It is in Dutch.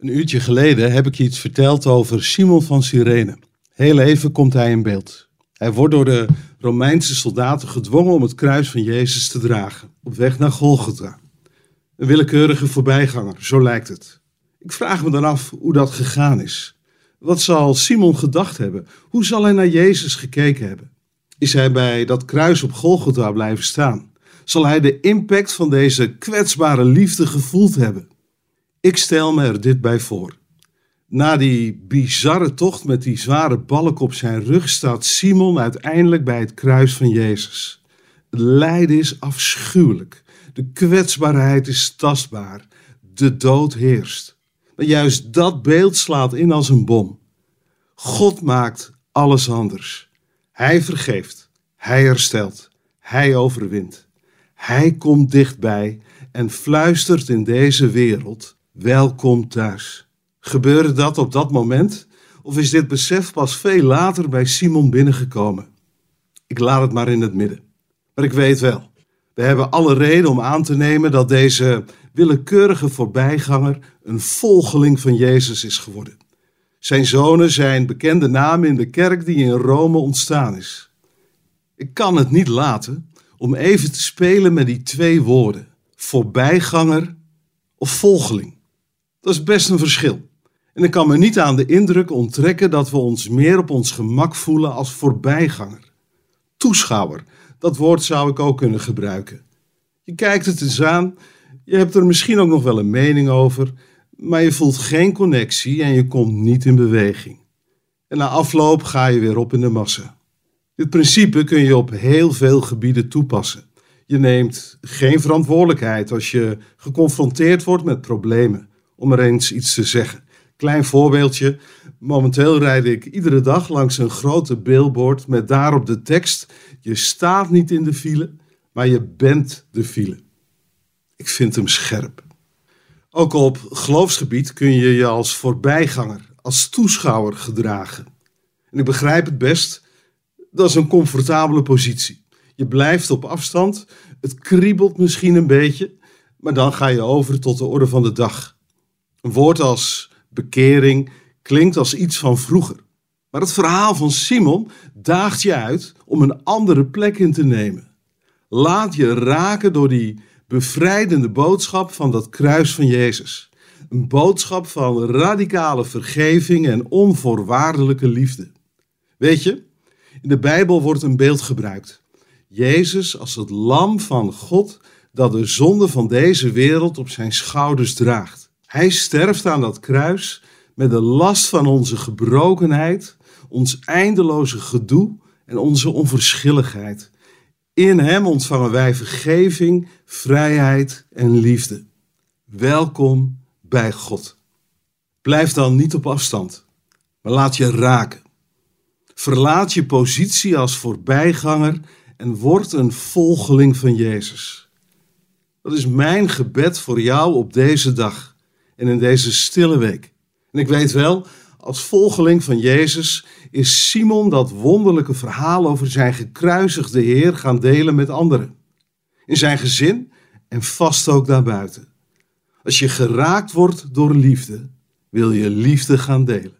Een uurtje geleden heb ik iets verteld over Simon van Cyrene. Heel even komt hij in beeld. Hij wordt door de Romeinse soldaten gedwongen om het kruis van Jezus te dragen, op weg naar Golgotha. Een willekeurige voorbijganger, zo lijkt het. Ik vraag me dan af hoe dat gegaan is. Wat zal Simon gedacht hebben? Hoe zal hij naar Jezus gekeken hebben? Is hij bij dat kruis op Golgotha blijven staan? Zal hij de impact van deze kwetsbare liefde gevoeld hebben? Ik stel me er dit bij voor. Na die bizarre tocht met die zware balk op zijn rug staat Simon uiteindelijk bij het kruis van Jezus. Het lijden is afschuwelijk. De kwetsbaarheid is tastbaar. De dood heerst. Maar juist dat beeld slaat in als een bom. God maakt alles anders. Hij vergeeft. Hij herstelt. Hij overwint. Hij komt dichtbij en fluistert in deze wereld welkom thuis. Gebeurde dat op dat moment? Of is dit besef pas veel later bij Simon binnengekomen? Ik laat het maar in het midden. Maar ik weet wel, we hebben alle reden om aan te nemen dat deze willekeurige voorbijganger een volgeling van Jezus is geworden. Zijn zonen zijn bekende namen in de kerk die in Rome ontstaan is. Ik kan het niet laten om even te spelen met die twee woorden: voorbijganger of volgeling. Dat is best een verschil. En ik kan me niet aan de indruk onttrekken dat we ons meer op ons gemak voelen als voorbijganger. Toeschouwer, dat woord zou ik ook kunnen gebruiken. Je kijkt het eens aan, je hebt er misschien ook nog wel een mening over, maar je voelt geen connectie en je komt niet in beweging. En na afloop ga je weer op in de massa. Dit principe kun je op heel veel gebieden toepassen. Je neemt geen verantwoordelijkheid als je geconfronteerd wordt met problemen om er eens iets te zeggen. Klein voorbeeldje. Momenteel rijd ik iedere dag langs een grote billboard met daarop de tekst: Je staat niet in de file, maar je bent de file. Ik vind hem scherp. Ook op geloofsgebied kun je je als voorbijganger, als toeschouwer gedragen. En ik begrijp het best, dat is een comfortabele positie. Je blijft op afstand, het kriebelt misschien een beetje, maar dan ga je over tot de orde van de dag. Een woord als bekering klinkt als iets van vroeger. Maar het verhaal van Simon daagt je uit om een andere plek in te nemen. Laat je raken door die bevrijdende boodschap van dat kruis van Jezus. Een boodschap van radicale vergeving en onvoorwaardelijke liefde. Weet je, in de Bijbel wordt een beeld gebruikt. Jezus als het lam van God dat de zonde van deze wereld op zijn schouders draagt. Hij sterft aan dat kruis met de last van onze gebrokenheid, ons eindeloze gedoe en onze onverschilligheid. In Hem ontvangen wij vergeving, vrijheid en liefde. Welkom bij God. Blijf dan niet op afstand, maar laat je raken. Verlaat je positie als voorbijganger en word een volgeling van Jezus. Dat is mijn gebed voor jou op deze dag en in deze stille week. En ik weet wel, als volgeling van Jezus is Simon dat wonderlijke verhaal over zijn gekruisigde Heer gaan delen met anderen. In zijn gezin en vast ook daarbuiten. Als je geraakt wordt door liefde, wil je liefde gaan delen.